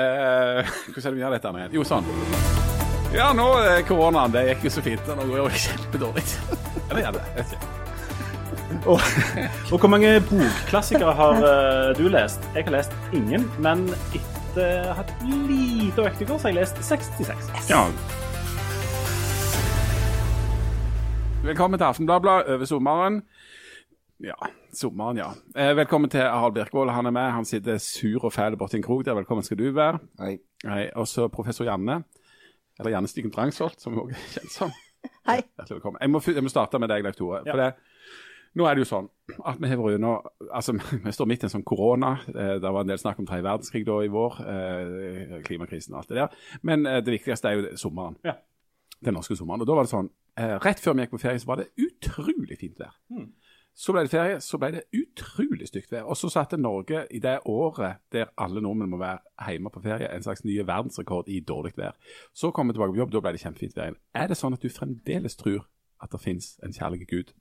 Eh, hvordan er det vi gjør dette igjen? Jo, sånn. Ja, nå er koronaen. Det gikk jo så fint. Nå går det kjempedårlig. Eller gjør det? Jeg vet ikke. Og, og hvor mange bokklassikere har uh, du lest? Jeg har lest ingen, men etter å ha hatt lite øktekurs har jeg lest 66. Ja. Velkommen til Aftenbladet over sommeren. Ja, sommeren, ja. Eh, velkommen til Harald Birkvold. Han er med. Han sitter sur og fæl borti en krok der. Velkommen skal du være. Hei. Hei. Og så professor Janne. Eller Janne Stigen Drangsholt, som vi også er kjent som. Hei. Hjertelig velkommen. Jeg må, jeg må starte med deg, Leif Tore. Ja. For det, nå er det jo sånn at vi har vært under Altså, vi står midt i en sånn korona. Eh, Det var en del snakk om tredje verdenskrig da i vår. eh, Klimakrisen og alt det der. Men eh, det viktigste er jo sommeren. Ja. Den norske sommeren. Og da var det sånn eh, Rett før vi gikk på ferie, så var det utrolig fint vær. Så ble det ferie, så ble det utrolig stygt vær. Og så satte Norge i det året der alle nordmenn må være hjemme på ferie, en slags nye verdensrekord i dårlig vær. Så kom vi tilbake på jobb, da ble det kjempefint vær igjen. Er det sånn at du fremdeles tror at det finnes en kjærlig Gud?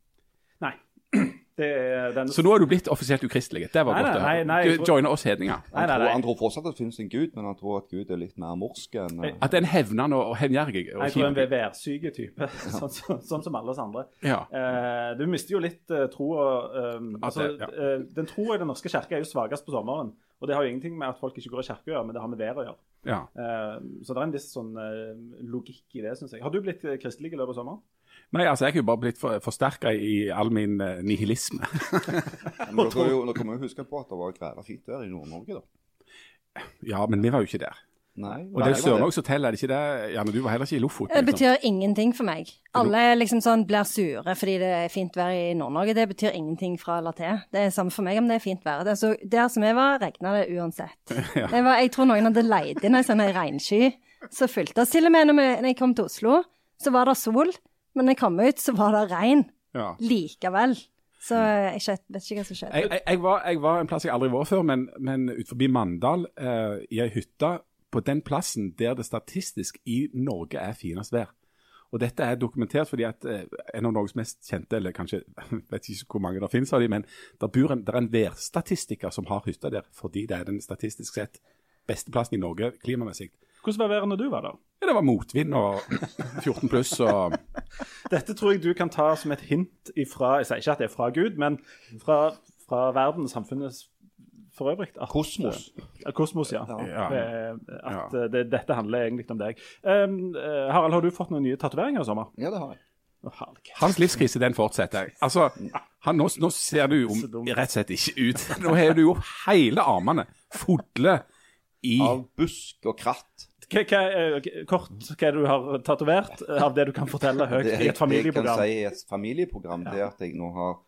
Er den Så nå er du blitt offisielt ukristelig. Det var Nei, godt å nei, høre. nei, Du joiner oss hedninger. Nei, Han, nei, tror, han tror fortsatt at det finnes en gud, men han tror at Gud er litt mer morsk enn eh, At det er en hevnende og hevngjerrig og Jeg tror en kjip værsyke type, sånn, sånn, sånn som alle oss andre. Ja. Eh, du mister jo litt uh, troa um, altså, ja. uh, Den troa i Den norske kirke er jo svakest på sommeren. Og det har jo ingenting med at folk ikke går i kirke å gjøre, men det har med været å gjøre. ja. Eh, så det er en viss sånn eh, logikk i det, syns jeg. Har du blitt eh, kristelig i løpet av sommeren? Nei, altså, jeg er jo bare blitt for, forsterka i all min uh, nihilisme. Men dere, er jo, dere må jo huske på at det var kvæla fint vær i Nord-Norge, da. ja, men vi var jo ikke der. Nei, Og det er Sørnorge som teller, er det ikke det? Janne, du var heller ikke i Lofoten? Det liksom. betyr ingenting for meg. Alle liksom sånn blir sure fordi det er fint vær i Nord-Norge. Det betyr ingenting fra eller til. Det er samme for meg om det er fint vær. Det er så, der som jeg var, regna det uansett. Jeg, var, jeg tror noen hadde leid inn ei sånn ei regnsky som fylte oss. Til og med når, vi, når jeg kom til Oslo, så var det sol, men når jeg kom ut, så var det regn Ja. likevel. Så jeg vet, vet ikke hva som skjedde. Jeg, jeg, jeg, var, jeg var en plass jeg aldri var før, men, men ut forbi Mandal, eh, i ei hytte på den plassen der det statistisk i Norge er finest vær. Og dette er dokumentert fordi at eh, en av Norges mest kjente, eller kanskje vet ikke hvor mange det finnes av de, men en, der er en værstatistiker som har hytta der fordi det er den statistisk sett beste plassen i Norge klimamessig. Hvordan var været når du var der? Ja, det var motvind og 14 pluss og Dette tror jeg du kan ta som et hint ifra Jeg sier ikke at det er fra Gud, men fra, fra verden, samfunnet for øvrig. At, Kosmos. Uh, kosmos, ja. Ja. Eh, At uh, det, dette handler egentlig om deg. Um, Harald, har du fått noen nye tatoveringer i sommer? Ja, det har jeg. Hans livskrise, den fortsetter. Altså, han, nå, nå ser du jo rett og slett ikke ut. Nå har du jo hele armene fulle i Av busk og kratt. Hva, hva, eh, kort, hva du har tatovert eh, av det du kan fortelle høyt i et familieprogram? Det jeg kan si i et familieprogram, det er at jeg nå har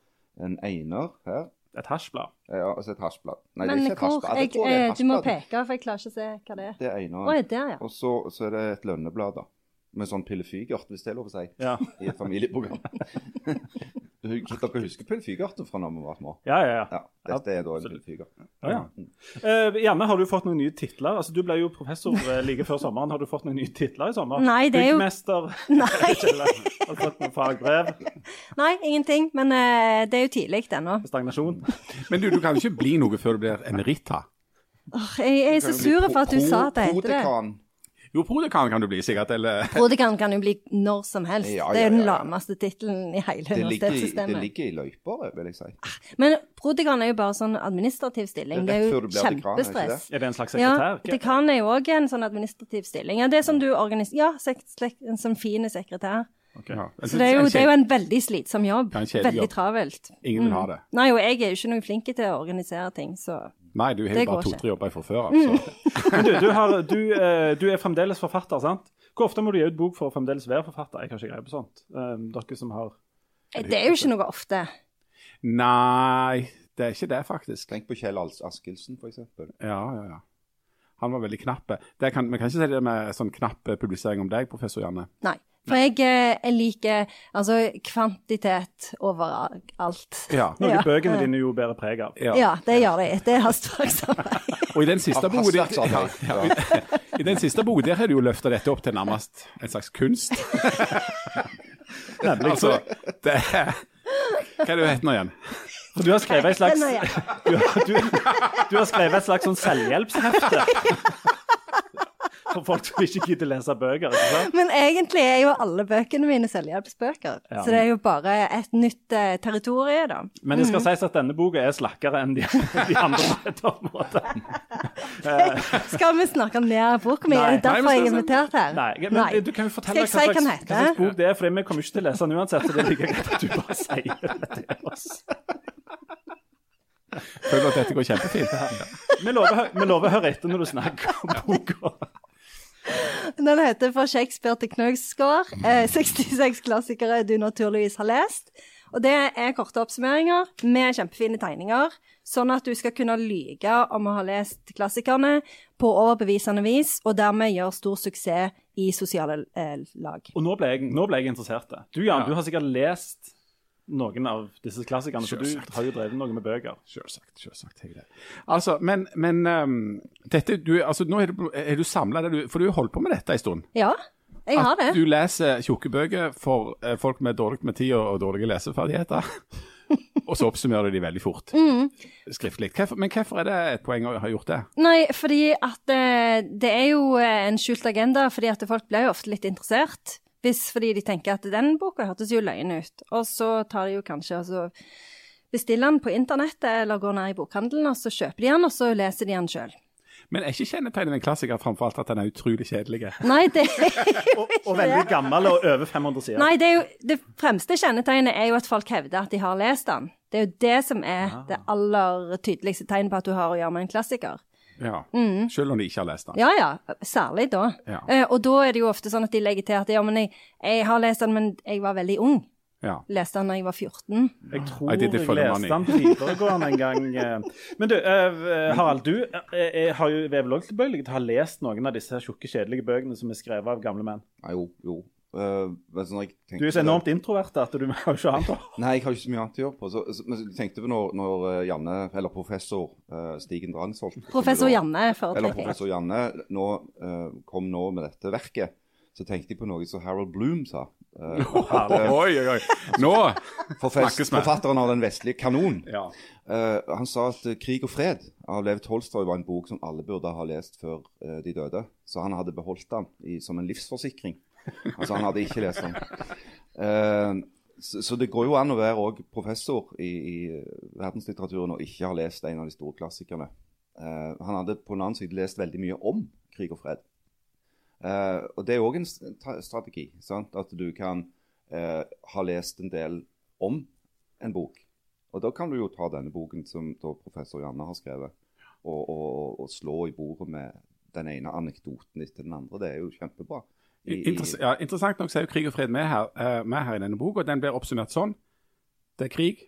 en einer her. Et hasjblad? Ja, altså et hasjblad. Nei, Men det er ikke et hasjblad. jeg, Jeg er eh, Du må peke, for jeg klarer ikke å se hva det er. Det er einer. eineren. der, ja. Og så, så er det et lønneblad, da. Med sånn pillefygert, hvis det er lov å si. Ja. I et familieprogram. Dere husker pillefygerten fra da vi var små? Ja, ja, ja. Ja. Dette er da en pillefyger. Ja, ja. Uh, Janne, har du fått noen nye titler? Altså, Du ble jo professor eh, like før sommeren. Har du fått noen nye titler i sommer? Nei, det er jo- Byggmester? Nei. Har du fått noen fagbrev? Nei, ingenting. Men uh, det er jo tidlig ennå. Stagnasjon? Men du, du kan jo ikke bli noe før du blir emerita. Oh, Jeg, jeg er så sur for at du sa at det heter det. Jo, prodekan kan du bli, sikkert. Eller Prodekan kan jo bli når som helst. Ja, Det er den lameste tittelen i hele Det i- det ligger i løyper, vil jeg si. Men prodekan er jo bare sånn administrativ stilling. Det Det er jo er kjempestress. Er det en slags sekretær? Ja, dekan er jo òg en sånn administrativ stilling. Ja, det er som du organiserer Ja, sek sek en sånn fin sekretær. ja. Så det er, jo, det er jo en veldig slitsom jobb. Ja, Veldig jobb. travelt. Ingen vil ha det. Nei, og jeg er jo ikke noe flink til å organisere ting, så Nei, du har jo bare to-tre jobber fra før. Altså. Men du, du, har, du, eh, du er fremdeles forfatter, sant? Hvor ofte må du gi ut bok for å fremdeles være forfatter? Jeg har ikke greie på sånt. Um, dere som har Det er jo ikke noe ofte. Nei, det er ikke det, faktisk. Tenk på Kjell Als- Askildsen, eksempel. Ja, ja, ja. Han var veldig knapp. Det kan, vi kan ikke si det med sånn knapp publisering om deg, professor Janne. Nei. For jeg, eh, jeg liker altså kvantitet overalt. Ja. Noe Ja. bøkene dine jo bærer preg av. ja. Ja, det gjør de. Det er hastverksarbeid. Og i den siste boka din- hastverksarbeid. ja, ja. I den siste boka der har du jo løfta dette opp til nærmest en slags kunst. Nemlig. Altså, det er Hva er det du heter nå igjen? Du har skrevet et slags du har skrevet et slags sånn selvhjelpshefte. For folk som ikke gidder lese bøker. ikke sant? Men egentlig er jo alle bøkene mine selvhjelpsbøker. Ja. Så det er jo bare et nytt eh, territorium, da. Men det skal sies at denne boka er slakkere enn de, de andre på et område. Skal vi snakke ned boka mi? Nei. Er det derfor Nei, jeg er invitert her? Nei, men du kan jo fortelle hva den hva slags bok det er, for vi kommer ikke til å lese den uansett. Så det er like greit at du bare sier det til oss. Føler at dette går kjempefint. Vi lover, vi lover å høre etter når du snakker om boka. Den heter 'Fra Shakespeare til Knausgård'. Eh, 66 klassikere du naturligvis har lest. Og det er korte oppsummeringer med kjempefine tegninger, sånn at du skal kunne lyge om å ha lest klassikerne på overbevisende vis, og dermed gjøre stor suksess i sosiale eh, lag. Og nå ble jeg, nå ble jeg interessert. Du Jan, Ja. du har sikkert lest noen av disse klassikerne, for du har jo drevet noe med bøker. Selvsagt. selvsagt jeg det. Altså, men, men um, dette, du, altså, nå er du, er du samla, for du har holdt på med dette en stund. Ja, jeg har det. At du leser tjukke bøker for uh, folk med dårlig med tid og, og dårlige leseferdigheter. og så oppsummerer du de veldig fort Mm. skriftlig. Hvorfor, men hvorfor er det et poeng å ha gjort det? Nei, fordi at uh, det er jo eh, en skjult agenda, fordi at folk blir jo ofte litt interessert. Hvis fordi de tenker at den boka hørtes jo løgn ut. Og så tar de jo kanskje og så bestiller den på internettet eller går ned i bokhandelen, og så kjøper de den, og så leser de den sjøl. Men er ikke kjennetegnet en klassiker framfor alt at den er utrolig kjedelig? Nei, det, Og, og veldig gammel og over 500 sider. nei det, er jo, det fremste kjennetegnet er jo at folk hevder at de har lest den. Det er jo det som er det aller tydeligste tegnet på at du har å gjøre med en klassiker. Ja. Mm. Selv om de ikke har lest den. Ja, ja. Særlig da. Ja. Eh, og da er det jo ofte sånn at de legger til at ja, men jeg, jeg har lest den, men jeg var veldig ung. Ja. Leste den da jeg var 14. Jeg tror jeg leste den på videregående en gang. eh. Men du, eh, Harald, du eh, eh, har jo også tilbøyelig til å ha lest noen av disse tjukke, kjedelige bøkene som er skrevet av gamle menn. Ja, jo, jo. Eh, men sånn jeg tenkte Du er så enormt introvert at du har ikke annet å Nei, jeg har ikke så mye annet å gjøre på. Så, så, men jeg tenkte på når, når eh, Janne, eller professor uh, Stigen Drangsholt Professor da- Janne Eller foretrekker Eller professor Janne nå, uh, kom nå med dette verket. Så tenkte jeg på noe som Harold Bloom sa. Eh, Oi, oi, oi. Nå Snakkes vi! forfatteren av Den vestlige kanon. Ja. Eh, han sa at 'Krig og fred' av Lev Tolstoy var en bok som alle burde ha lest før de døde. Så han hadde beholdt den i, som en livsforsikring. Altså han hadde ikke lest den. Uh, så, så det går jo an å være òg professor i, i verdenslitteraturen og ikke ha lest en av de store klassikerne. Uh, han hadde på en annen side lest veldig mye om krig og fred. Uh, og det er òg en strategi. Sant? At du kan ha lest en del om en bok. Og da kan du jo ta denne boken som professor Janne har skrevet, og, og, og slå i bordet med den ene anekdoten etter den andre. Det er jo kjempebra. Interess ja, interessant nok så er jo krig og fred med her, uh, med her i denne boka. Den blir oppsummert sånn. Det er krig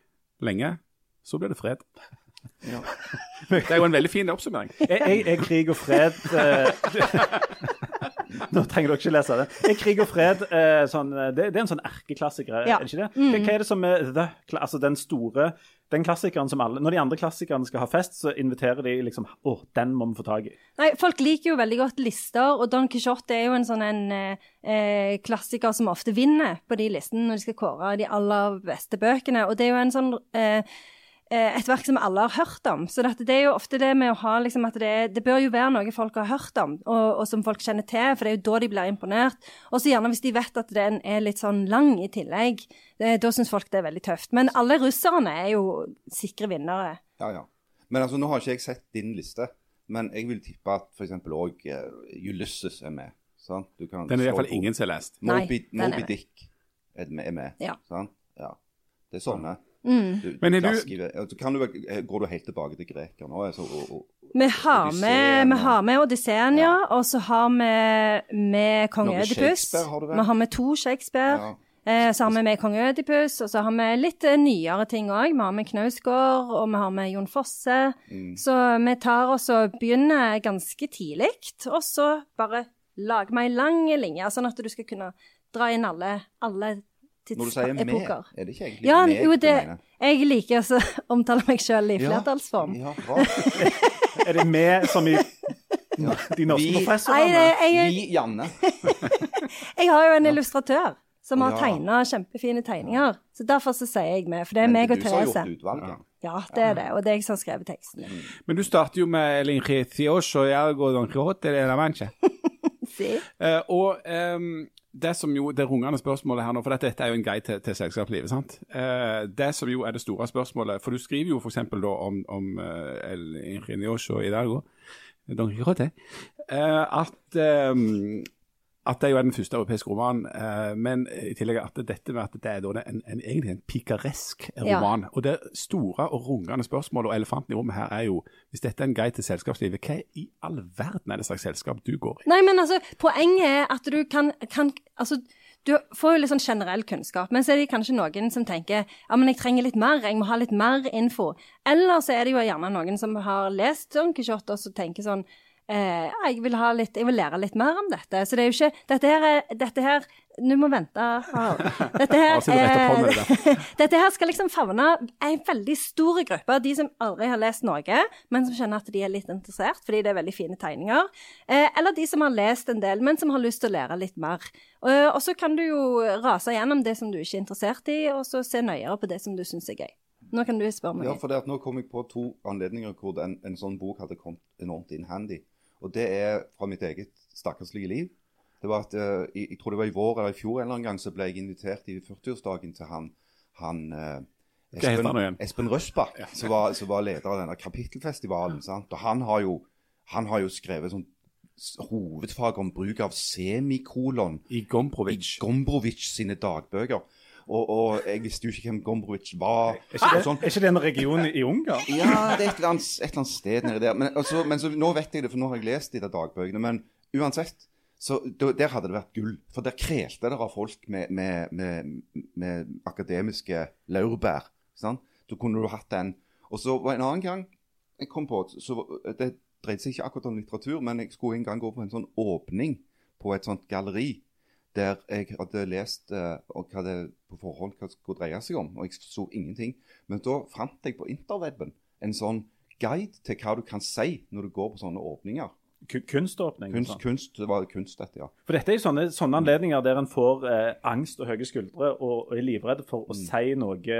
lenge, så blir det fred. Ja. Det er jo en veldig fin oppsummering. Er, er, er krig og fred uh, Nå trenger dere ikke lese det. Er krig og fred uh, sånn, det, det er en sånn erkeklassiker, Ja. er det ikke det? Hva, hva er det som er the, altså den store den klassikeren som alle, Når de andre klassikerne skal ha fest, så inviterer de liksom Å, den må vi få tak i. Nei, folk liker jo veldig godt lister, og Don Quijote er jo en sånn en eh, eh, klassiker som ofte vinner på de listene når de skal kåre de aller beste bøkene. Og det er jo en sånn eh, et verk som alle har hørt om. Så det er jo ofte det med å ha liksom at det, det bør jo være noe folk har hørt om, og, og som folk kjenner til, for det er jo da de blir imponert. Og så gjerne hvis de vet at den er litt sånn lang i tillegg, Det, da syns folk det er veldig tøft. Men alle russerne er jo sikre vinnere. ja, ja. Men altså, nå har ikke jeg sett din liste, men jeg vil tippe at f.eks. òg uh, Ulysses er med. Sant? Du kan Den er i hvert fall ingen som har lest. Nei, Moby, den er Moby. Dick er med. Ja. sant? ja. Det er sånne. Mm. Du, Men er du- kan du, eh, går du helt tilbake til greker nå? Altså, og, og, Vi har med, vi har med Odysseen, ja. Og så har vi med kong Ødipus. Vi har med to Shakespeare. Ja. Eh, så har vi med kong Ødipus, og så har vi litt eh, nyere ting òg. Vi har med Knausgård, og vi har med Jon Fosse. Mm. Så vi tar oss og begynner ganske tidlig, og så bare lager vi ei lang linje, sånn at du skal kunne dra inn alle, alle Når du sier med, tidsepoker. er det ikke egentlig Ja, meg jo, det, jeg liker å omtale meg sjøl i Ja. flertallsform. Ja, bra. Er det med som i de norske Vi- professorene? Vi, Janne. Jeg har jo en illustratør som har Ja. tegna kjempefine tegninger. Så derfor så sier jeg med, for det er Men meg og og Men du som har gjort utvalget. Ja, det er det, og det er jeg som har skrevet teksten. Men du starter jo med El Ingetioso y algo Don Quijote de la Mancha. Si. uh, og ehm, det som jo, det rungende spørsmålet her nå, for dette, er jo en guide til, til selskapslivet, sant? Eh, det som jo er det store spørsmålet, for du skriver jo f.eks. da om, om eh, El Ingenioso Hidalgo, Don Quijote, eh, at, ehm, at det jo er den første europeiske romanen, eh, men i tillegg at dette med at det er da en, en, egentlig en pikaresk Ja. roman. Og det store og rungende spørsmålet, og elefanten i rommet her er jo, hvis dette er en guide til selskapslivet, hva i all verden er det slags selskap du går i? Nei, men altså, poenget er at du kan, kan Altså, du får jo litt sånn generell kunnskap, men så er det kanskje noen som tenker ja, men jeg trenger litt mer, jeg må ha litt mer info. Eller så er det jo gjerne noen som har lest Don Quijote og så tenker sånn eh, jeg vil, ha litt, jeg vil lære litt mer om dette. Så det er jo ikke Dette her er Dette her Nå må vente. Dette her, det dette her skal liksom favne en veldig stor gruppe. De som aldri har lest noe, men som skjønner at de er litt interessert fordi det er veldig fine tegninger. Eh, eller de som har lest en del, men som har lyst til å lære litt mer. Eh, og så kan du jo rase gjennom det som du ikke er interessert i, og så se nøyere på det som du syns er gøy. Nå kan du spørre meg. Ja, for det at Nå kom jeg på to anledninger hvor en, en sånn bok hadde kommet enormt in handy. Og det er fra mitt eget stakkarslige liv. Det var at, uh, jeg, Jeg tror det var i vår eller i fjor en eller annen gang så ble jeg invitert i 40-årsdagen til han, han uh, heter han? Espen Røsbakk, som, var, som var leder av denne kapittelfestivalen. sant? Og han har jo, han har jo skrevet sånn hovedfag om bruk av semikolon I i Gombrowicz. Gombrowicz sine dagbøker. Og, og jeg visste jo ikke hvem Gombrowicz var. Er ikke, det, sånn. er ikke det en region i Ungarn? Ja, det er et eller annet, et eller annet sted nedi der. Men, altså, men så, nå vet jeg det, for nå har jeg lest de der dagbøkene. Men uansett, så der hadde det vært gull. For der krelte det av folk med, med, med, med akademiske laurbær. Sant? Så kunne du hatt den. Og så var en annen gang jeg kom på så Det dreide seg ikke akkurat om litteratur, men jeg skulle en gang gå på en sånn åpning på et sånt galleri. Der jeg hadde lest eh, og hadde på forhånd hva det skulle dreie seg om. Og jeg så ingenting. Men da fant jeg på interweben en sånn guide til hva du kan si når du går på sånne åpninger. Ku- Kunståpning? Kunst, sånn. kunst det var kunst, dette, ja. For dette er jo sånne, sånne anledninger der en får eh, angst og høye skuldre og, og er livredd for å si noe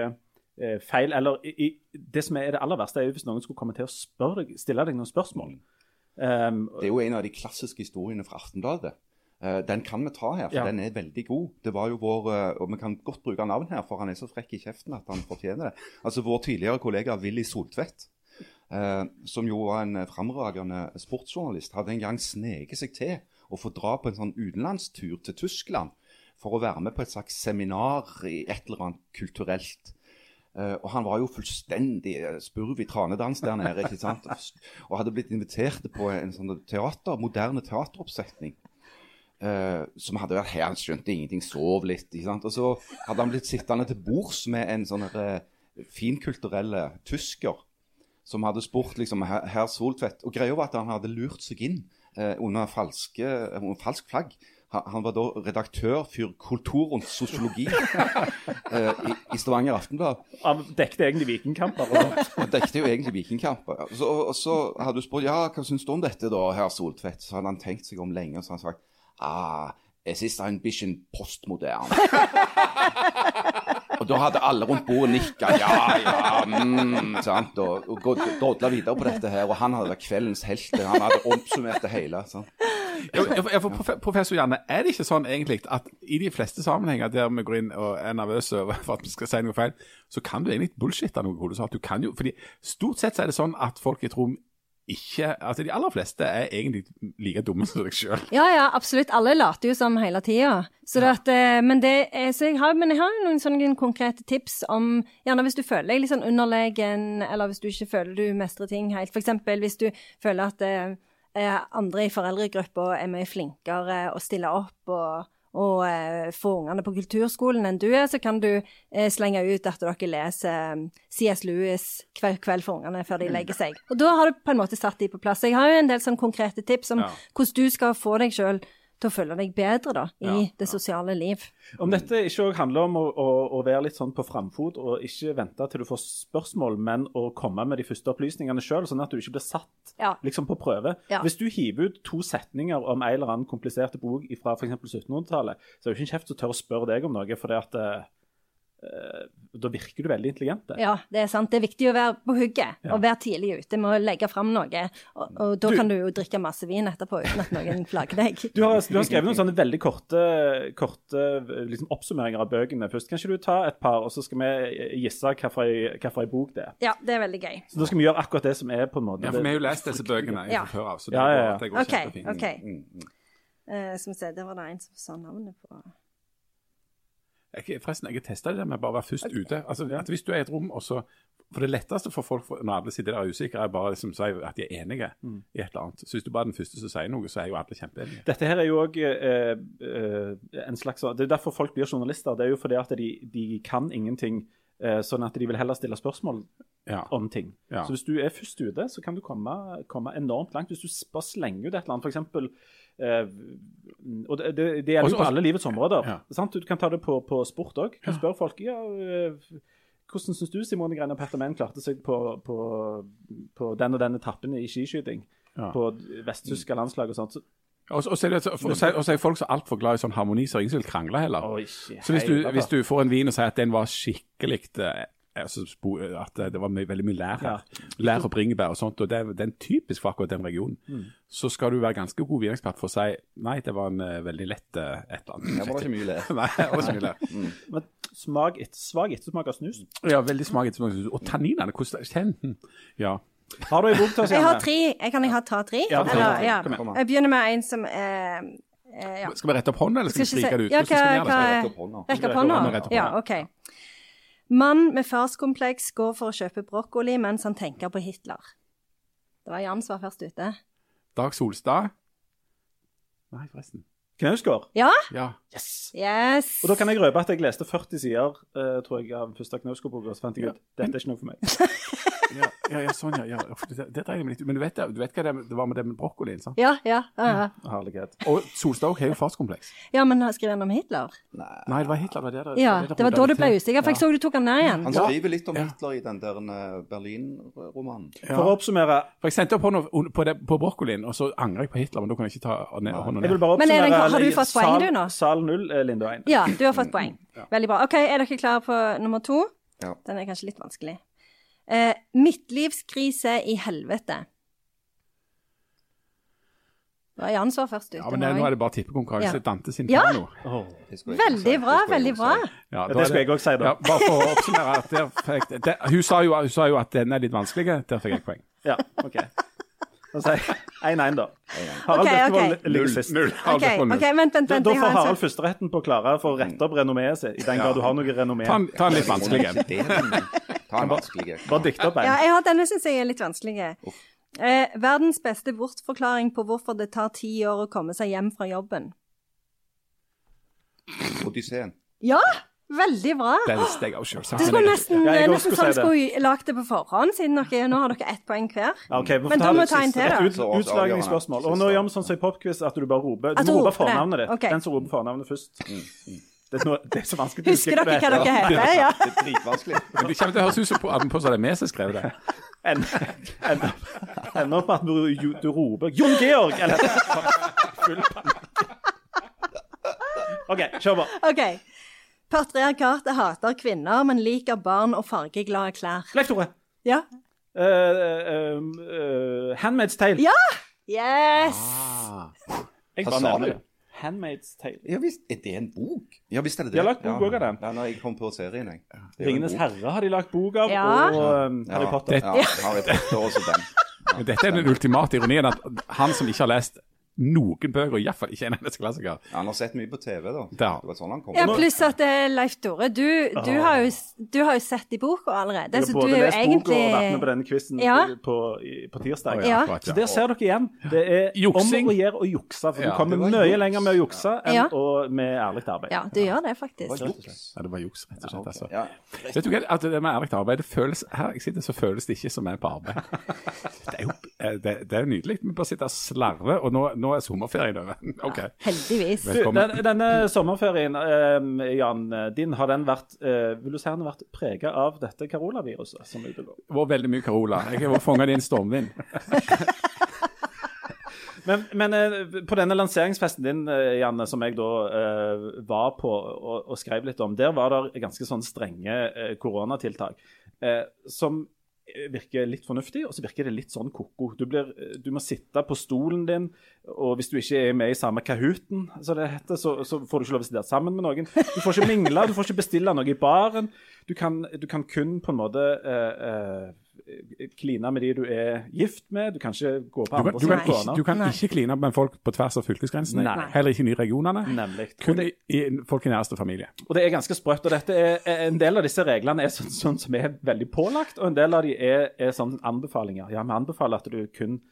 eh, feil. Eller i, det som er det aller verste, er jo hvis noen skulle komme til å deg, stille deg noen spørsmål. Um, Det er jo en av de klassiske historiene fra Aftenbladet. Eh, den kan vi ta her, for Ja. den er veldig god. Det var jo vår, eh, og Vi kan godt bruke navn her, for han er så frekk i kjeften at han fortjener det. Altså Vår tidligere kollega Willy Soltvedt, eh, som jo var en framragende sportsjournalist, hadde en gang sneket seg til å få dra på en sånn utenlandstur til Tyskland for å være med på et slags seminar i et eller annet kulturelt. Uh, og han var jo fullstendig spurv i tranedans der nede. ikke sant? Og hadde blitt invitert på en sånn teater, moderne teateroppsetning. Eh, som hadde vært her, han skjønte ingenting, sov litt. ikke sant? Og så hadde han blitt sittende til bords med en sånn uh, finkulturelle tysker som hadde spurt liksom herr Soltvedt. Og greia var at han hadde lurt seg inn uh, under, falske, uh, falsk flagg. Han, han var da redaktør for Kultur og sosiologi i, i Stavanger Aftenblad. han dekte egentlig vikingkamper. Han dekte jo egentlig vikingkamper. Og så, og så hadde du spurt ja, hva syns du om dette, da, herr Soltvedt. Så hadde han tenkt seg om lenge, og så hadde han sagt ah, es ist ein bisschen postmodern. og da hadde alle rundt bordet nikka. Ja, ja, mm? Og, og drodla videre på dette her. Og han hadde vært kveldens helt. Han hadde oppsummert det hele. sant? Ja, for Professor Janne, er det ikke sånn egentlig at i de fleste sammenhenger der vi går inn og er nervøse for at vi skal si noe feil, så kan du egentlig bullshitte noe kolossalt. Du kan jo, fordi Stort sett så er det sånn at folk i Trom ikke Altså de aller fleste er egentlig like dumme som deg sjøl. Ja, ja, absolutt. Alle later jo som hele tida. At, eh, men, det er, så jeg har, men jeg har jo noen sånne konkrete tips om Gjerne hvis du føler deg litt sånn underlegen, eller hvis du ikke føler du mestrer ting helt. Eksempel hvis du føler at eh, eh, andre i foreldregruppa er mye flinkere å stille opp og, og eh, få ungene på kulturskolen enn du er, så kan du eh, slenge ut at dere leser eh, C.S. Lewis kveld, kveld for ungene før de legger seg. Og da har du på en måte satt de på plass. Jeg har jo en del sånn konkrete tips om Ja. hvordan du skal få deg sjøl til å føle deg bedre da, i Ja, det sosiale liv. Om dette ikke òg handler om å, å, å være litt sånn på framfot og ikke vente til du får spørsmål, men å komme med de første opplysningene sjøl, sånn at du ikke blir satt Ja. liksom på prøve. Hvis du hiver ut to setninger om en eller annen komplisert bok fra f.eks. 1700-tallet, så er det jo ikke en kjeft som tør å spørre deg om noe, for det at eh, da virker du veldig intelligent. det. Ja, det er sant. Det er viktig å være på hugget Ja. og være tidlig ute med å legge fram noe. Og, og da Du- kan du jo drikke masse vin etterpå uten at noen flagger deg. Du har, du har skrevet noen sånne veldig korte, korte liksom, oppsummeringer av bøkene først. Kan ikke du ta et par, og så skal vi gjisse hvilken bok det er? Ja, det er veldig gøy. Så Da skal vi gjøre akkurat det som er på en måte Ja, for vi har jo lest disse bøkene Ja. fra før av, så det, Ja, ja, går- ja. det går OK. kjempefint. ok. Mm, mm. Uh, skal vi se, der var det en som sa navnet på Jeg, forresten, jeg har testa det med bare å være først ute. Altså, at Hvis du er i et rom, og så For det letteste for folk når alle sitter der er usikre, er bare liksom, si at de er enige Mm. i et eller annet. Så hvis du bare er den første som sier noe, så er jo alle kjempeenige. Dette her er jo òg eh, eh, en slags Det er derfor folk blir journalister. Det er jo fordi at de, de kan ingenting, eh, sånn at de vil heller stille spørsmål Ja. om ting. Ja. Så hvis du er først ute, så kan du komme, komme enormt langt. Hvis du bare slenger ut et eller annet, f.eks. Eh, og det, det, det gjelder Også- på alle livets områder. Ja. Sant? Du kan ta det på, på sport òg. Du spørre folk ja, eh, hvordan syns du Simone Greiner Pettermen klarte seg på, på, på den og den etappen i skiskyting? På vesttyske landslag og sånt. Så, Og, så- er folk så altfor glad i sånn harmoni, så ingen vil krangle heller. Oi, Så hvis du, hvis du får en vin og sier at den var skikkelig eh, altså, spo- at det var my veldig mye lær her, lær og bringebær og sånt, og det, er- det er typisk for akkurat den regionen, Mm. så skal du være ganske god vinekspert for å si nei, det var en uh, veldig lett uh, et eller annet. Det var ikke mye lær. Nei, det var ikke mye lær. Men smak et, svak ettersmak av snus. Ja, veldig smak etter smak. Og tanninene, hvordan kjenner den? Ja. Har du ei bok til oss? Jeg har tre. Jeg kan jeg ha ta tre? Ja, ta Eller, ja. Kom igjen. Jeg begynner med en som er eh, ja. Skal vi rette opp hånda, eller skal vi Skal ikke stryke det ut? ja, hva, vi hva- Rett opp hånda. Rekke opp hånda, Ja. OK. Mann med farskompleks går for å kjøpe brokkoli mens han tenker på Hitler. Det var Jan som var først ute. Dag Solstad? Nei, forresten. Knausgård. Ja? Ja. Yes! Yes. Og da kan jeg røpe at jeg leste 40 sider eh, tror jeg, av første Knausgård-boka, så fant jeg ut dette er ikke noe for meg. Ja, ja, ja, sånn, ja. ja. Det, det dreier meg litt Men du vet, du vet hva det, det var med det med brokkolien? sant? Ja, ja, ja, ja. Herlighet. Og Solstad har jo farskompleks. ja, men skrev han om Hitler? Nei, det var Hitler. Det var det, Ja, det, det var da du ble usikker, for jeg så du tok han ned igjen. Han skriver litt om Ja. Hitler i den der eh, Berlin-romanen. Ja. For å oppsummere For jeg sendte opp hånda på, det- på brokkolien, og så angrer jeg på Hitler, men da kan jeg ikke ta ned, hånda Jeg vil ned. bare Men er den- har du fått poeng, sal, du, nå? Sal 0, Linda Linde Ein. Ja, du har fått poeng. Veldig bra. OK, er dere klare på nummer to? Ja. Den er kanskje litt vanskelig. Eh, midtlivskrise i helvete. Det var Jan som var først ute. Ja, men det, nå er det bare tippekonkurranse. Ja. Dante sin Ja. piano. Det Veldig bra, veldig bra. Ja, da det skulle jeg også si, da. Ja, bare for å oppsummere at der fikk, der, hun, sa jo, hun sa jo at den er litt vanskelig. Der fikk jeg poeng. Ja, OK. Da sier jeg 1-1, da. Harald Ok, Birkevold ok. ligger sist. Null. Vent, vent. Da, vent. da får Harald førsteretten på å klare for å rette opp renommeet sitt, i den grad du har noe renommé. Ta ta en litt vanskelig en. Ta en vanskelig. Bare dikt opp Ja, jeg har denne syns jeg er litt vanskelig. Eh, verdens beste bortforklaring på hvorfor det tar ti år å komme seg hjem fra jobben. Odysseen. Ja, veldig bra. Den visste jeg også, selvsagt. Du skulle nesten, Ja, jeg nesten skulle sånn skulle lagd det på forhånd, siden dere, nå har dere ett poeng hver. Ja, ok, vi får Men da må det vi ta en til, da. Et ut, utslagningsspørsmål. Og nå gjør vi sånn som i popquiz, at du bare roper. Du du må rope roper fornavnet ditt. Okay. Den som roper fornavnet først. Det er, noe, det er så vanskelig. å Husker huske dere hva dere heter? Ja. Det er dritvanskelig. Men Det kommer til å høres ut som på, på så er det vi som skrev det. Ender med at du, du, du roper 'Jon Georg!' Eller full panikk. OK, kjør på. OK. Patriarkatet hater kvinner, men liker barn og fargeglade klær. Leif Tore. Ja. Uh, uh, uh, Handmaid's Tale. Ja! Yes! Jeg bare sa nevner det. Handmaid's Tale. Ja visst, er det en bok? Ja visst er det det. De har lagt bok ja. av den. Ja, nei, jeg kom på serien, jeg. Det en Ringenes herre har de lagt bok av, Ja. og um, Harry Potter. Ja, Harry Potter også den. Men dette er den ultimate ironien, at han som ikke har lest noen bøker, iallfall ikke en eneste klassiker Ja, han har sett mye på TV, da. Det var sånn han kom. Ja, pluss at eh, Leif Tore, du, du, har jo, du har jo sett i boka allerede, så har du både er jo lest boka og vært med på denne quizen Ja. på, på tirsdag. Ja. Ja. Så der ser dere igjen. Det er Juksing. om å gjøre å jukse. For Ja, du kommer mye juks. lenger med å jukse enn med ærlig arbeid. Ja, du gjør det Det faktisk. var juks. Ja, det var juks, rett og slett. altså. Ja. Vet du hva, at det med ærlig arbeid, det føles, her jeg sitter, så føles det ikke som jeg er på arbeid. Det er jo eh, det, det er nydelig. Vi bare sitter og slarver, og nå, nå er sommerferien over. OK. Heldigvis. Den, denne sommerferien, eh, Jan, din, har den vært eh, Vil du si den har vært prega av dette coronaviruset som? Det var veldig mye Carola. Jeg har vært fanget i en stormvind. Men, men eh, på denne lanseringsfesten din, eh, Janne, som jeg da eh, var på og, og, skrev litt om, der var det ganske sånn strenge eh, koronatiltak eh, som virker litt fornuftig, og så virker det litt sånn ko-ko. Du, du, må sitte på stolen din, og hvis du ikke er med i samme Kahooten, så, så, så får du ikke lov å sitte sammen med noen. Du får ikke mingle, du får ikke bestille noe i baren. Du kan, du kan kun på en måte eh, eh, kline med de du er gift med. Du kan ikke gå på andre du kan, ikke, du kan ikke kline med folk på tvers av fylkesgrensene. Nei. Heller ikke i regionene. Nemlig. Kun det, i, folk i næreste familie. Og det er ganske sprøtt. og dette er, En del av disse reglene er sånn, sånn som er veldig pålagt, og en del av de er, er sånn anbefalinger. Ja, Vi anbefaler at du kun eh,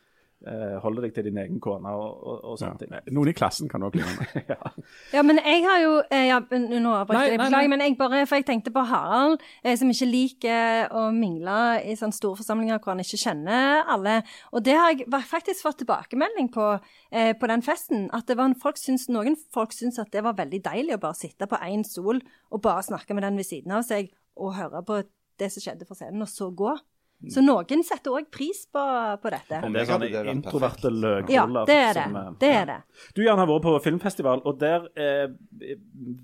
holder deg til din egen kone og, og, og sånne ja. ting. Noen i klassen kan òg kline det. ja. ja, men jeg har jo eh, ja, Nå avbrøt jeg, beklager, men jeg bare, for jeg tenkte på Harald, eh, som ikke liker å mingle i sånne store forsamlinger hvor han ikke kjenner alle. Og det har jeg faktisk fått tilbakemelding på eh, på den festen. At det var folk syns, noen folk syns at det var veldig deilig å bare sitte på én stol og bare snakke med den ved siden av seg og høre på det som skjedde for scenen, og så gå. Så noen setter òg pris på, på, dette. Om det er sånne introverte løkboller. Ja, det er det. Som, det, er det. Du Jan, har vært på filmfestival, og der eh,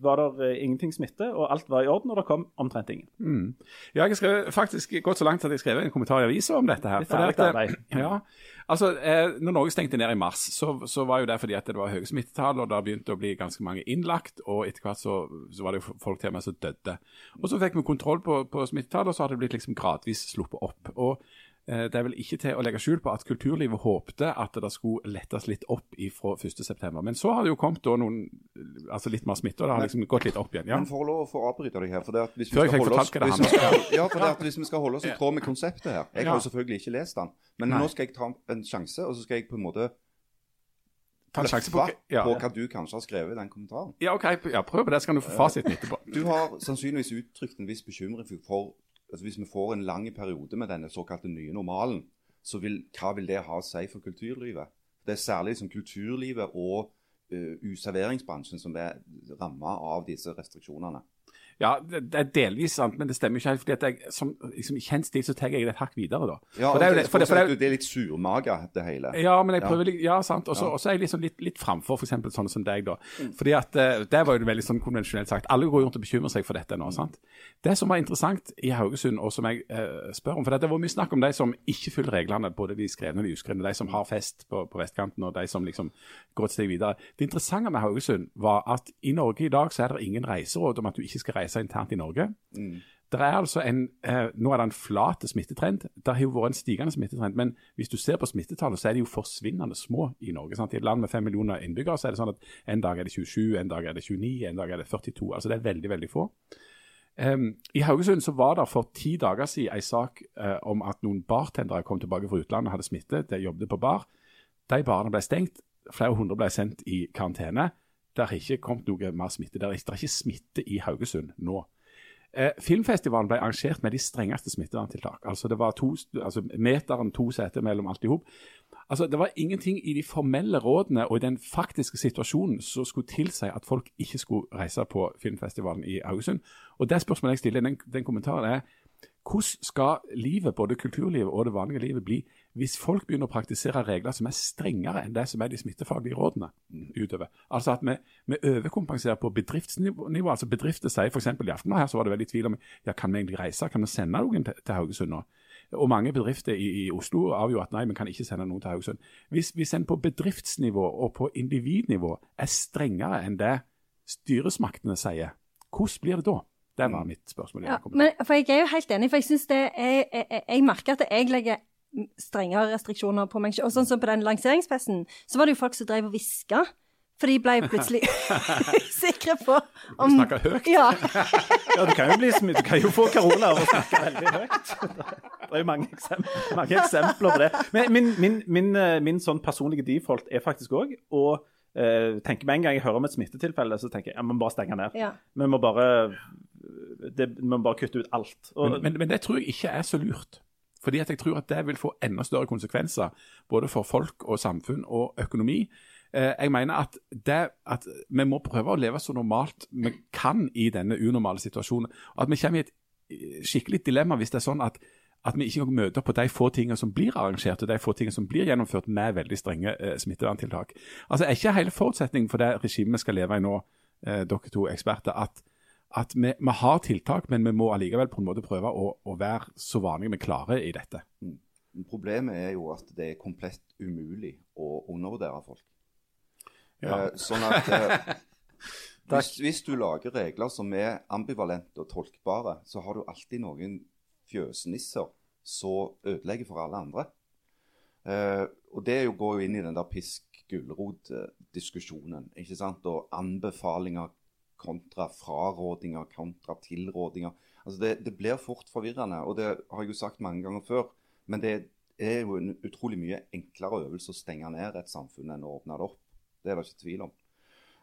var det eh, ingenting smitte, og alt var i orden, og det kom omtrent ingen. Mm. Ja, jeg har faktisk gått så langt at jeg skrev en kommentar i avisa om dette her. Litt ærlig av deg. Ja, Altså, eh, når Norge stengte ned i mars, så, så, var jo det fordi at det var høye smittetall, og det begynte å bli ganske mange innlagt, og etter hvert så, så var det jo folk til og med som døde. Og Så fikk vi kontroll på, på smittetallet, og så har det blitt liksom gradvis sluppet opp. og det er vel ikke til å legge skjul på at kulturlivet håpte at det skulle lettes litt opp fra 1.9. Men så har det jo kommet noen, altså litt mer smitte, og det har liksom gått litt opp igjen. Ja. Men for lov å få avbryte deg her for det at hvis vi skal holde oss, hvis vi skal, ja, for det at hvis vi skal holde oss i tråd med konseptet her Jeg har jo selvfølgelig ikke lest den, men Nei. nå skal jeg ta en sjanse, og så skal jeg på en måte Ta på, ja. på hva du kanskje har skrevet i den kommentaren. Ja, ok, ja, prøv på det, så kan du få fasiten etterpå. Du har sannsynligvis uttrykt en viss bekymring for altså Hvis vi får en lang periode med denne såkalte nye normalen, så vil, hva vil det ha å si for kulturlivet? Det er særlig liksom, kulturlivet og uh, userveringsbransjen som er ramma av disse restriksjonene. Ja, det, er delvis sant, men det stemmer ikke helt. fordi at jeg, som, liksom, kjent stil så tar jeg det et hakk videre, da. Ja, for det, er, det, for det, for det, er litt surmaga, det hele. Ja, men jeg prøver litt, ja, sant. Og så ja. er jeg liksom litt, litt framfor f.eks. sånne som deg, da. Fordi at uh, Det var jo veldig sånn konvensjonelt sagt. Alle går rundt og bekymrer seg for dette nå. Sant? Det som var interessant i Haugesund, og som jeg uh, spør om For det var mye snakk om de som ikke følger reglene, både de skrevne og de uskrevne. De som har fest på, på vestkanten, og de som liksom går et steg videre. Det interessante med Haugesund var at i Norge i dag så er det ingen reiseråd om at du ikke skal reise internt i Norge. Mm. Det er altså en, eh, Nå er det en flat smittetrend. Det har jo vært en stigende smittetrend. Men hvis du ser på smittetallene, så er de jo forsvinnende små i Norge. Sant? I et land med fem millioner innbyggere så er det sånn at en dag er det 27, en dag er det 29, en dag er det 42. Altså det er veldig, veldig få. Um, I Haugesund så var det for ti dager siden en sak uh, om at noen bartendere kom tilbake fra utlandet og hadde smitte. De jobbet på bar. De barene ble stengt. Flere hundre ble sendt i karantene. Det har ikke kommet noe mer smitte. Det er, det er ikke smitte i Haugesund nå. Eh, filmfestivalen ble arrangert med de strengeste smitteverntiltak. Altså det var to, altså meteren to seter mellom alt i hop. Altså, det var ingenting i de formelle rådene og i den faktiske situasjonen som skulle tilsi at folk ikke skulle reise på filmfestivalen i Haugesund. Og det spørsmålet jeg stiller, den, den kommentaren er hvordan skal livet, både kulturlivet og det vanlige livet, bli hvis folk begynner å praktisere regler som er strengere enn det som er de smittefaglige rådene utover? Altså at vi, vi overkompenserer på bedriftsnivå. altså Bedrifter sier f.eks. i aften her så var det veldig tvil om ja, kan vi egentlig reise, kan vi sende noen til, til Haugesund nå? Og mange bedrifter i, i Oslo avgjorde at nei, vi kan ikke sende noen til Haugesund. Hvis, hvis en på bedriftsnivå og på individnivå er strengere enn det styresmaktene sier, hvordan blir det da? Det var mitt spørsmål. Ja, men, for Jeg er jo helt enig, for jeg synes det er, jeg, jeg, jeg merker at jeg legger strengere restriksjoner på meg. Og sånn som på den lanseringsfesten, så var det jo folk som drev og hviska. For de ble plutselig sikre på om Du snakker høyt? Ja. ja, du kan jo, bli, du kan jo få korona av å snakke veldig høyt. Det er jo mange eksempler, mange eksempler på det. Men min, min, min, eh, min sånn personlige default er faktisk òg å uh, tenke Med en gang jeg hører om et smittetilfelle, så tenker jeg ja, vi må bare stenge ned. Ja. Vi må bare det, vi må bare kutte ut alt. Og, men, men, men det tror jeg ikke er så lurt. Fordi at jeg tror at det vil få enda større konsekvenser, både for folk og samfunn og økonomi. Eh, jeg mener at, det, at vi må prøve å leve så normalt vi kan i denne unormale situasjonen. og At vi kommer i et skikkelig dilemma hvis det er sånn at at vi ikke møter på de få tingene som blir arrangert og de få tingene som blir gjennomført med veldig strenge eh, smitteverntiltak. Altså, Er ikke hele forutsetningen for det regimet vi skal leve i nå, eh, dere to eksperter, at, at vi, vi, har tiltak, men vi må allikevel på en måte prøve å, å være så vanlige vi klarer i dette? Mm. Problemet er jo at det er komplett umulig å undervurdere folk. Ja. Eh, sånn at eh, hvis, hvis, du lager regler som er ambivalente og tolkbare, så har du alltid noen fjøsnisser som ødelegger for alle andre. Eh, og det går jo inn i den der pisk-gulrot-diskusjonen. ikke sant? Og anbefalinger kontra frarådinger kontra tilrådinger. Altså det, det, blir fort forvirrende, og det har jeg jo sagt mange ganger før. Men det er jo en utrolig mye enklere øvelse å stenge ned et samfunn enn å åpne det opp. Det er det ikke tvil om.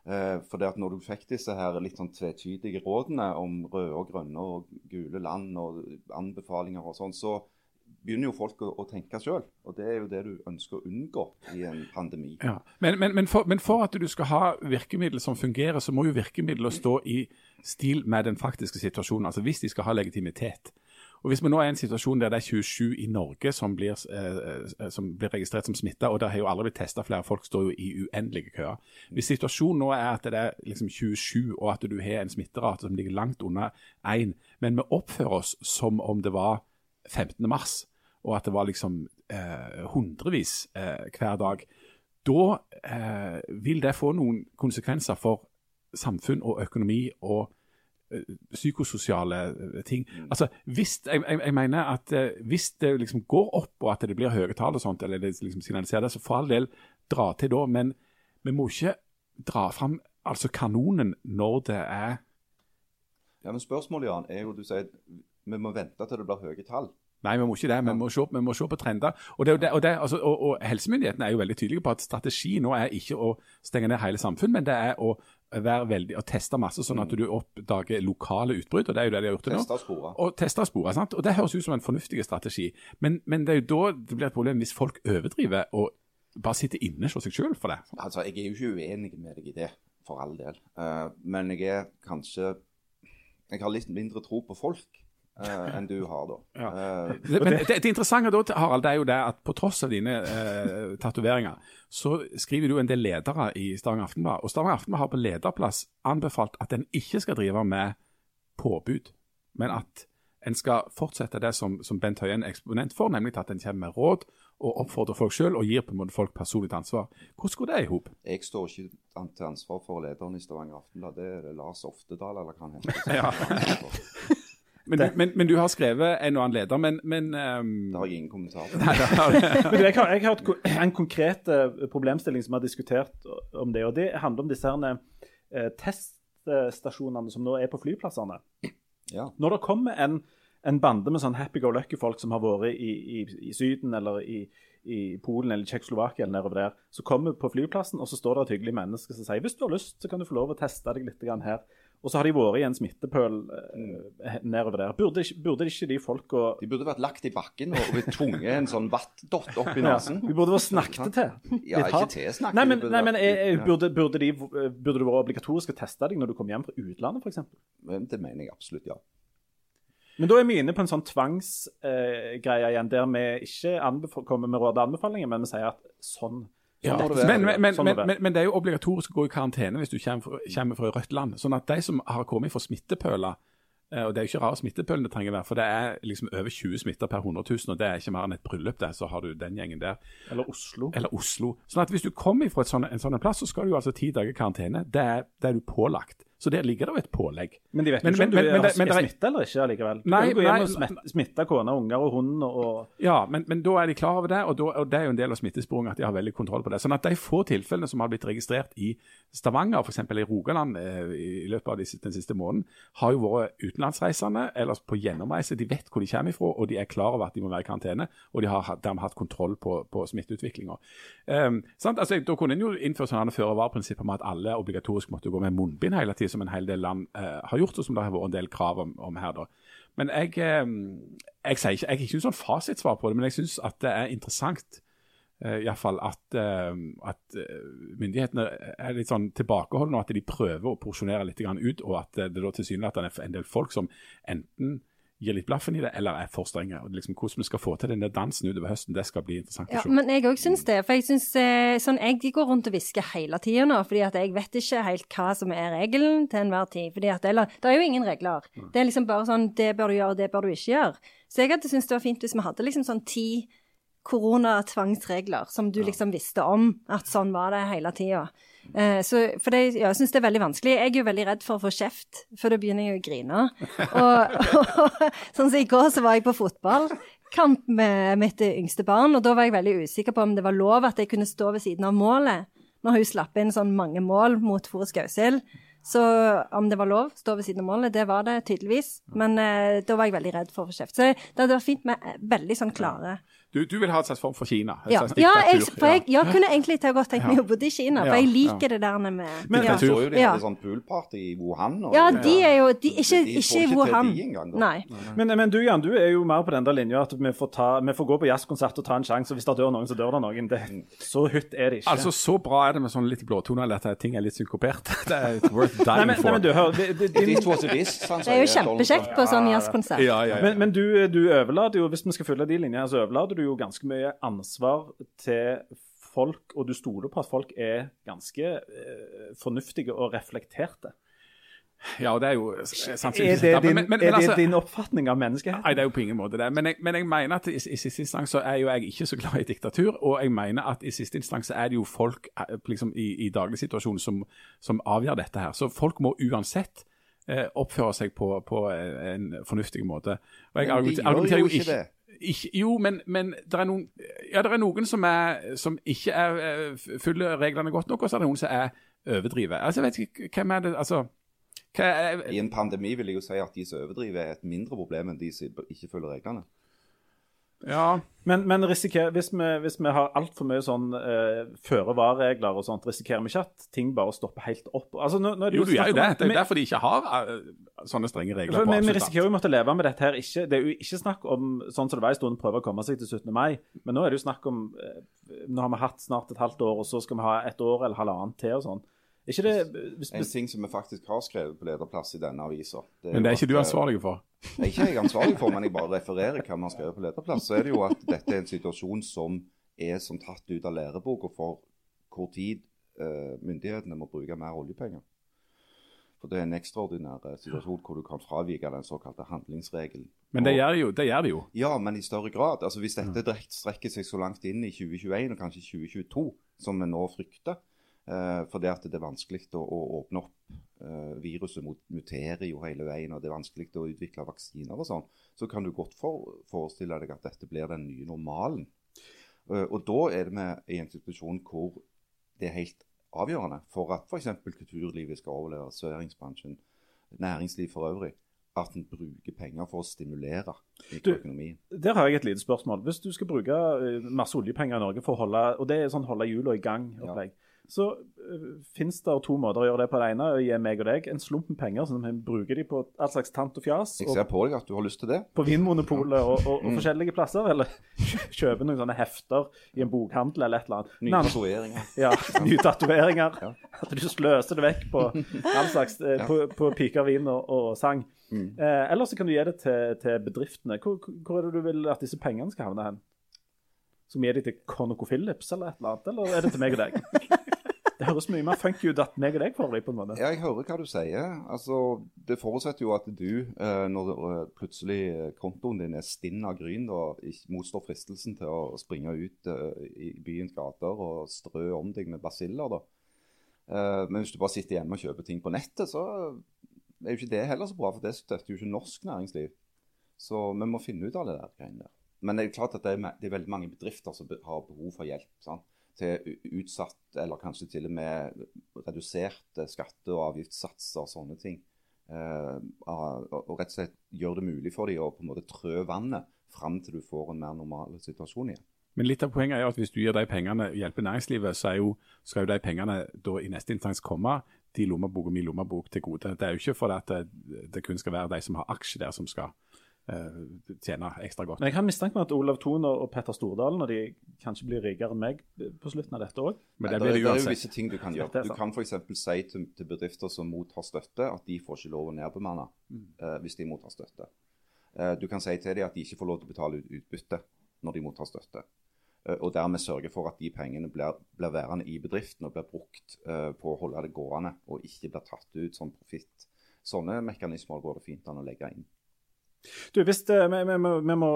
Eh, for det at når du fikk disse her litt sånn tvetydige rådene om røde og grønne og gule land og anbefalinger og sånn, så begynner jo folk å, å tenke sjøl. Og det er jo det du ønsker å unngå i en pandemi. Ja. Men, men, men, for, men, for, at du skal ha virkemidler som fungerer, så må jo virkemidler stå i stil med den faktiske situasjonen. Altså hvis de skal ha legitimitet. Og Hvis vi nå er i en situasjon der det er 27 i Norge som blir, eh, som blir registrert som smitta, og det har jo aldri blitt testa flere, folk står jo i uendelige køer. Hvis situasjonen nå er at det er liksom 27, og at du har en smitterate som ligger langt under 1, men vi oppfører oss som om det var 15. mars, og at det var liksom eh, hundrevis eh, hver dag, da eh, vil det få noen konsekvenser for samfunn og økonomi og Eh, psykososiale eh, ting. Mm. Altså, hvis, jeg, jeg, jeg, mener at uh, hvis det liksom går opp, og at det blir høye tall, og sånt, eller det liksom signaliserer det, så for all del dra til da. Men vi må ikke dra fram altså kanonen når det er Ja, men Spørsmålet Jan, er jo du sier vi må vente til det blir høye tall. Nei, vi må ikke det. Vi må se, vi må se på trender. Og, det, og, det, altså, og, og, Helsemyndighetene er jo veldig tydelige på at strategi nå er ikke å stenge ned hele samfunn, men det er å være veldig, og teste masse, sånn at mm. du oppdager lokale utbrudd. og det er jo det de har gjort til nå. Teste spore. Og teste spore, sant? Og Det høres ut som en fornuftig strategi. Men, men, det er jo da det blir et problem hvis folk overdriver og bare sitter inne hos seg selv for det. Altså, Jeg er jo ikke uenig med deg i det, for all del. Uh, men jeg er kanskje Jeg har litt mindre tro på folk uh, enn du har, da. Ja. Uh, Men det, det, interessante da, Harald, det er jo det at på tross av dine uh, tatoveringer, så skriver du en del ledere i Stavanger Aftenblad. Og Stavanger Aftenblad har på lederplass anbefalt at en ikke skal drive med påbud, men at en skal fortsette det som, som Bent Høie er eksponent for, nemlig at en kommer med råd og oppfordrer folk selv og gir på en måte folk personlig ansvar. Hvordan går det i hop? Jeg står ikke til ansvar for lederen i Stavanger Aftenblad. Det er Lars Oftedal, eller hva han heter. Men, du, men, men, du har skrevet en og annen leder, men, men um... Det har jeg ingen kommentar til. jeg, har, jeg har en konkret eh, problemstilling som vi har diskutert om det. og Det handler om disse her, eh, teststasjonene som nå er på flyplassene. Ja. Når det kommer en, en bande med sånn happy go lucky-folk som har vært i, i, i Syden eller i, i Polen eller Tsjekkoslovakia eller nedover der, så kommer på flyplassen, og så står det et hyggelig menneske som sier hvis du har lyst, så kan du få lov å teste deg litt her. Og så har de vært i en smittepøl eh, nedover der. Burde, burde ikke de folka De burde vært lagt i bakken og blitt tvunget en sånn vattdott opp i nesen. Ja, de burde vært snakket til. Ja, ikke til snakket. Nei, men, nei, men jeg, jeg, burde, burde, de, burde det vært obligatorisk å teste deg når du kom hjem fra utlandet, f.eks.? Det mener jeg absolutt, ja. Men da er vi inne på en sånn tvangsgreie eh, igjen, der vi ikke kommer med råd og anbefalinger, men vi sier at sånn ja, men, men, sånn men, men, det er jo obligatorisk å gå i karantene hvis du kommer, kommer fra rødt land. Sånn at de som har kommet fra smittepøler eh, og Det er jo ikke rare smittepølen det trenger å være, for det er liksom over 20 smitter per 100 000, og det er ikke mer enn et bryllup der, så har du den gjengen der. Eller Oslo. Eller Oslo. Sånn at Hvis du kommer fra sånt, en sånn plass, så skal du jo altså ti dager karantene. Det er, det er du pålagt. Så der ligger det jo et pålegg. Men de vet jo ikke om du men, er, er smitta eller ikke allikevel. Du nei, kan gå hjem og smitte kone, unger og hund og Ja, men, men, da er de klar over det, og, da, og det er jo en del av smittesporingen at de har veldig kontroll på det. Sånn at de få tilfellene som har blitt registrert i Stavanger, f.eks. i Rogaland eh, i løpet av de, den siste måneden, har jo vært utenlandsreisende eller på gjennomreise. De vet hvor de kommer ifra, og de er klar over at de må være i karantene. Og de har dermed hatt kontroll på, på smitteutviklinga. Um, altså, da kunne en jo innføre sånne føre-var-prinsipper med at alle obligatorisk måtte gå med munnbind hele tida som en hel del land eh, har gjort, og som det har vært en del krav om, om her. da. Men jeg, eh, jeg, sier ikke, jeg har ikke noe sånn fasitsvar på det, men jeg syns at det er interessant eh, i hvert fall at, eh, at eh, myndighetene er litt sånn tilbakeholdne, og at de prøver å porsjonere litt ut, og at det da tilsynelatende er en del folk som enten gir litt blaffen i det, eller er for strenge. Og liksom, hvordan vi skal få til den der dansen utover høsten, det skal bli interessant Ja, å se. men jeg òg syns det. For jeg syns eh, sånn jeg går rundt og hvisker hele tida nå, fordi at jeg vet ikke helt hva som er regelen til enhver tid. Fordi at eller, Det er jo ingen regler. Det er liksom bare sånn det bør du gjøre, det bør du ikke gjøre. Så jeg hadde syntes det var fint hvis vi hadde liksom sånn ti koronatvangsregler som du liksom visste om at sånn var det hele tida. Eh, så, for det, ja, jeg syns det er veldig vanskelig. Jeg er jo veldig redd for å få kjeft, for da begynner jeg å grine. Og, og sånn som i går så var jeg på fotballkamp med mitt yngste barn, og da var jeg veldig usikker på om det var lov at jeg kunne stå ved siden av målet når hun slapp inn sånn mange mål mot Forus Gausild. Så om det var lov å stå ved siden av målet, det var det tydeligvis. Men eh, da var jeg veldig redd for å få kjeft. Så det hadde vært fint med eh, veldig sånn klare Du, du vil ha et slags form for Kina? Et ja, slags ja, jeg, for jeg, jeg kunne egentlig til godt tenkt meg å bo i Kina, for jeg ja. liker det der med Men- ja. så jo de hadde sånn poolparty i Wuhan. og- ja, de er jo de, Ikke, De ikke i Wuhan. engang. Nei. Men, men du Jan, du er jo mer på den der linja at vi får, ta, vi får gå på jazzkonsert og ta en sjanse. og Hvis det dør noen, så dør det noen. Det, så hytt er det ikke. Altså, Så bra er det med sånn litt blåtoner at ting er litt synkopert. Det er worth nei, dying nei, for. men du, hør, det, det, din, Det er jo kjempekjekt på sånn jazzkonsert. ja, ja, ja. Men, men du, du overlater jo, hvis vi skal følge de linjene, så overlater du jo ganske mye ansvar til folk, og du stoler på at folk er ganske eh, fornuftige og reflekterte. ja, og det er jo Er det din, men- men- er det altså- din oppfatning av menneskeheten? Nei, det er jo på ingen måte det. Men jeg, men jeg mener at i, i siste instans så er jo jeg ikke så glad i diktatur. Og jeg mener at i siste instans så er det jo folk eh, liksom, i, i dagligsituasjonen som, som avgjør dette her. Så folk må uansett eh, oppføre seg på, på eh, en fornuftig måte. Og jeg Men de argumenter- gjør jo ikke det. Ikke, jo, men, men det er noen, ja, det er noen som, er, som ikke er, eh, følger reglene godt nok, og så er det noen som er overdriver. Altså, jeg vet ikke, hvem er det altså, er, I en pandemi vil jeg jo si at de som overdriver, er et mindre problem enn de som ikke følger reglene. Ja, Men, men risiker, hvis, vi, hvis vi har altfor mye sånn eh, føre-var-regler og sånt, risikerer vi ikke at ting bare stopper helt opp? Altså, nå, nå det jo, du gjør jo det. Det er jo derfor de ikke har uh, sånne strenge regler. For på vi, vi risikerer jo å måtte leve med dette her. Ikke, det er jo ikke snakk om sånn som det var en stund, prøve å komme seg til 17. mai. Men nå er det jo snakk om eh, Nå har vi hatt snart et halvt år, og så skal vi ha et år eller halvannet til og sånn. Ikke det hvis, En ting som vi faktisk har skrevet på lederplass i denne avisa Men det er ikke du ansvarlig for. Det er ikke jeg ansvarlig for, men jeg bare refererer hva vi har skrevet på lederplass. Så er det jo at dette er en situasjon som er som tatt ut av læreboka for hvor tid uh, myndighetene må bruke mer oljepenger. For det er en ekstraordinær eh, situasjon hvor du kan fravike den såkalte handlingsregelen. Men det gjør jo. Det gjør de jo. Ja, men i større grad. Altså Hvis dette direkt strekker seg så langt inn i 2021 og kanskje 2022, som vi nå frykter, eh, det, at det er vanskelig å, å åpne opp eh, Viruset mut muterer jo hele veien, og det er vanskelig å utvikle vaksiner og sånn, så kan du godt for, forestille deg at dette blir den nye normalen. Eh, og da er det vi i en situasjon hvor det er helt avgjørende for at f.eks. kulturlivet skal overleve, serveringsbransjen, næringsliv for øvrig, at en bruker penger for å stimulere økonomien. Der har jeg et lite spørsmål. Hvis du skal bruke masse oljepenger i Norge for å holde og det er sånn holde hjula i gang, opplegg, så uh, finnes det to måter å gjøre det på. Det ene er å gi meg og deg en slump med penger, sånn at vi bruker de på all slags tant og fjas. Jeg ser på deg at du har lyst til det. på Vinmonopolet og, og, og forskjellige plasser, eller kjøpe noen sånne hefter i en bokhandel eller et eller annet. Nye tatoveringer. Ja, nye tatoveringer. Ja. At du sløser det vekk på all slags eh, på, på piker, vin og, og sang. Mm. Eh, eller så kan du gi det til, til bedriftene. Hvor, hvor er det du vil at disse pengene skal havne hen? Skal vi gi dem til ConocoPhillips eller et eller annet, eller er det til meg og deg? Det høres mye mer funky ut at meg og deg får det, på en måte. Ja, jeg hører hva du sier. Altså, Det forutsetter jo at du, eh, når eh, plutselig kontoen din er stinn av gryn, og motstår fristelsen til å springe ut eh, i byens gater og strø om deg med basiller, da. Men hvis du bare sitter hjemme og kjøper ting på nettet, så er jo ikke det heller så bra, for det støtter jo ikke norsk næringsliv. Så vi må finne ut av det der greiene der. Men det er jo klart at det er veldig mange bedrifter som har behov for hjelp. sant? Til utsatt, eller kanskje til og med reduserte skatte- og avgiftssatser og sånne ting. Eh, og, rett og slett gjøre det mulig for dem å på en måte trø vannet fram til du får en mer normal situasjon igjen. Men litt av poenget er jo at hvis du gir de pengene, hjelper næringslivet, så jo, skal jo de pengene da i neste instans komme de lommebok og min lommebok til gode. Det er jo ikke fordi det, det kun skal være de som har aksjer der som skal tjene ekstra godt. Men jeg har mistanke om at Olav Thon og Petter Stordalen og de kanskje blir rikere enn meg på slutten av dette òg. Men det, det blir det det er jo visse ting du kan gjøre. Du kan f.eks. si til, til bedrifter som mottar støtte, at de får ikke lov å nedbemanne Mm. uh, hvis de mottar støtte. Uh, du kan si til dem at de ikke får lov til å betale ut utbytte når de mottar støtte. Uh, og dermed sørge for at de pengene blir, blir værende i bedriften og blir brukt eh, på å holde det gående, og ikke blir tatt ut som profitt. Sånne mekanismer går det fint an å legge inn. Du, hvis, det, vi, vi, vi, må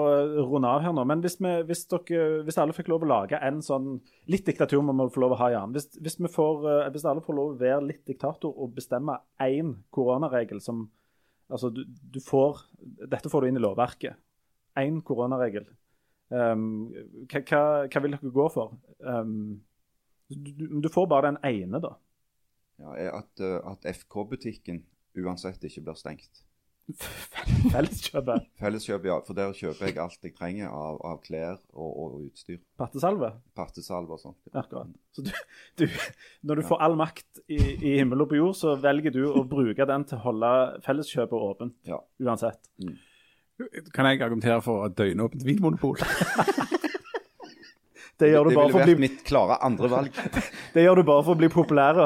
runde av her nå, men hvis, vi, hvis, dere, hvis, alle fikk lov å lage en sånn Litt diktatur må vi få lov å ha, Jan. Hvis, får, hvis alle får lov å være litt diktator og bestemme én koronaregel som Altså, du, du får Dette får du inn i lovverket. Én koronaregel. Um, hva, hva, hva, vil dere gå for? Um, du, du, får bare den ene, da. Ja, At, eh, at FK-butikken uansett ikke blir stengt. Felleskjøpet? Felleskjøpet, ja. For der kjøper jeg alt jeg trenger av, av klær og, og, utstyr. Pattesalve? Pattesalve og sånt. Akkurat. Så du, du, når du får all makt i, i, himmel og på jord, så velger du å bruke den til å holde Felleskjøpet åpent. Ja. Uansett. Mm. Kan jeg argumentere for døgnåpent vinmonopol? Det gjør du det bare ville vært bli mitt klare andre valg. Det gjør du bare for å bli populær.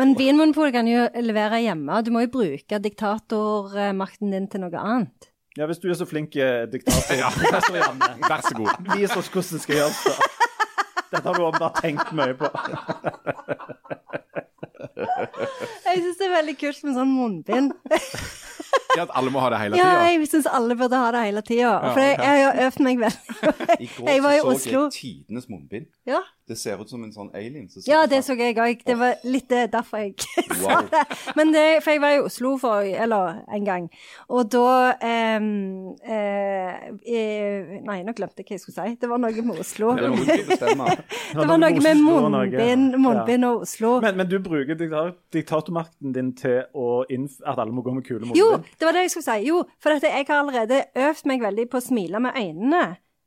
Men Vinmonopolet kan jo levere hjemme. Du må jo bruke diktatormakten din til noe annet. Ja, hvis du er så flink eh, diktator, professor Janne, Vær så god. vis oss hvordan det skal gjøres. da. Dette har du åpenbart tenkt mye på. Jeg syns det er veldig kult med sånn munnbind. Ja, at alle må ha det hele Ja, jeg syns alle burde ha det hele tida. For jeg, jeg har øvd meg veldig. I går Jeg var i så, så Oslo. jeg tidenes munnbind. Ja, Det ser ut som en sånn alien. ja det så jeg òg. Det var litt det derfor jeg sa Wow. det. Men det, for jeg var i Oslo for, eller en gang, og da eh, eh, Nei, nå glemte jeg hva jeg skulle si. Det var noe med Oslo. Det. Det var noe med munnbind, munnbind og Oslo. Men, men du bruker dikta- diktatormakten din til å innf at alle må gå med kule munnbind? Det var det jeg skulle si. Jo, for jeg har allerede øvd meg veldig på å smile med øynene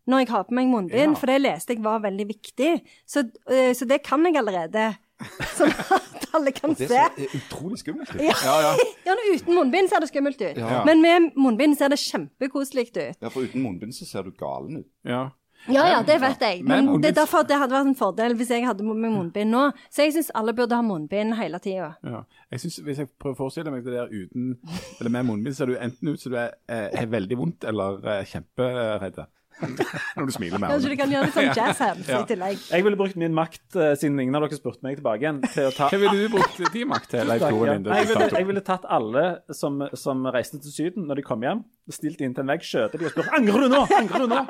når jeg har på meg munnbind, Ja. for det leste jeg var veldig viktig. Så, øh, så det kan jeg allerede. Sånn at alle kan Det se. ser utrolig skummelt ut. Ja, Ja, ja. ja, uten munnbind ser det skummelt ut. Ja. Men med munnbind ser det kjempekoselig ut. Ja, for uten munnbind så ser du galen ut. ja. Ja, ja, det vet jeg. Men Men det er derfor det hadde vært en fordel hvis jeg hadde med munnbind nå. Så jeg syns alle burde ha munnbind hele tida. Ja. Jeg synes, Hvis jeg prøver å forestille meg det der uten eller med munnbind, ser du enten ut som du er, er, veldig vondt eller eh, kjemperedd. Når du smiler med Kanskje du kan gjøre litt sånn jazz hands Ja. i tillegg. Jeg ville brukt min makt, eh, siden ingen av dere spurte meg tilbake igjen, til å ta Hva ville du brukt din makt til, Leif Tore. Linde? Jeg ville tatt alle som, som reiste til Syden når de kom hjem, stilt inn til en vegg, skjøtet de og spurt angrer du nå! Angrer du nå?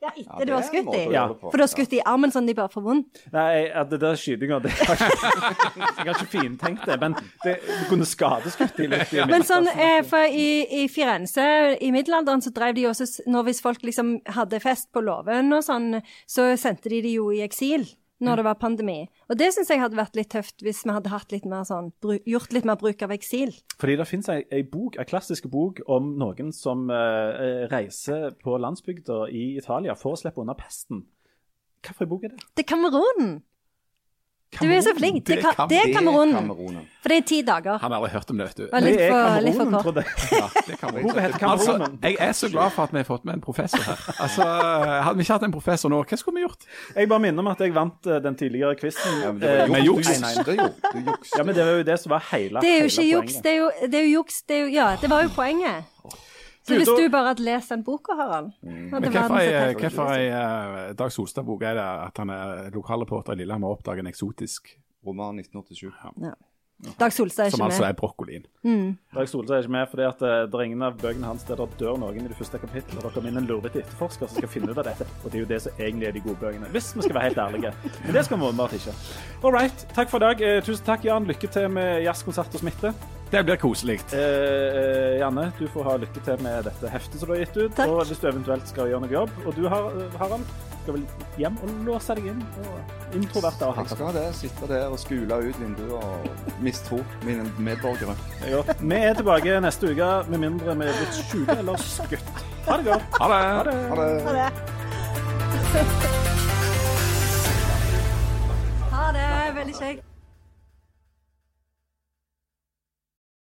Ja, Ja, etter du har det skutt dem? Ja. For du har skutt i armen sånn de bare får vondt. Nei, at det der skytinga det har ikke, Jeg har ikke fintenkt det, men det, du kunne skadeskutt de litt. i Men sånn, eh, for i, i Firenze i middelalderen så drev de også Når hvis folk liksom hadde fest på låven og sånn, så sendte de de jo i eksil når det var pandemi. Og det syns jeg hadde vært litt tøft hvis vi hadde litt mer sånn gjort litt mer bruk av eksil. Fordi det finnes ei, ei bok, ei klassisk bok om noen som eh, reiser på landsbygda i Italia for å slippe unna pesten. Hvilken bok er det? Det er Kamerun! Du er så flink. Det, Det er ka- det er er Kamerun. For det er ti dager. Han har aldri hørt om det, vet du. Litt det er Kamerun, trodde jeg. Ja, det kan vi. Altså, jeg er så glad for at vi har fått med en professor her. Altså, Hadde vi ikke hatt en professor nå, hva skulle vi gjort? Jeg bare minner om at jeg vant eh, den tidligere quizen. Ja, men det eh, med juks. Nei, nei, det er jo- Du juks. Ja, men det var jo det som var hele Det er jo ikke juks, poenget. det er jo, det er jo juks. Det er jo, ja, det var jo poenget. Så Du, hvis du bare hadde lest den boka, Harald Men hadde Hvorfor ei- eh, Dag Solstad-bok? Er det at han er lokalreporter i Lillehammer og oppdager en eksotisk Roman 1987. Dag Solstad er Som altså er brokkolien. Dag Solstad er ikke med fordi at eh, det er ingen av bøkene hans der det dør noen i det første kapittelet. Og det kommer inn en lurvete etterforsker som skal finne ut av dette. Og det er jo det som egentlig er de gode bøkene. Hvis vi skal være helt ærlige. Men det skal vi åpenbart ikke. All right. Takk for i dag. Eh, tusen takk, Jan. Lykke til med jazzkonsert og smitte. Det blir koselig. Eh, eh, Janne, du får ha lykke til med dette heftet som du har gitt ut. Takk. Og hvis du eventuelt skal gjøre noe jobb. Og du, Har- Harald, skal vel hjem og låse deg inn. Og introvert og Han Jeg skal det. Sitte der og skule ut vinduet og mistro mine medborgere. Ja. Vi er tilbake neste uke, med mindre vi er blitt sjuke eller skutt. Ha det godt. Ha det! Ha det. Ha det. Ha det. Ha det. Veldig kjekt.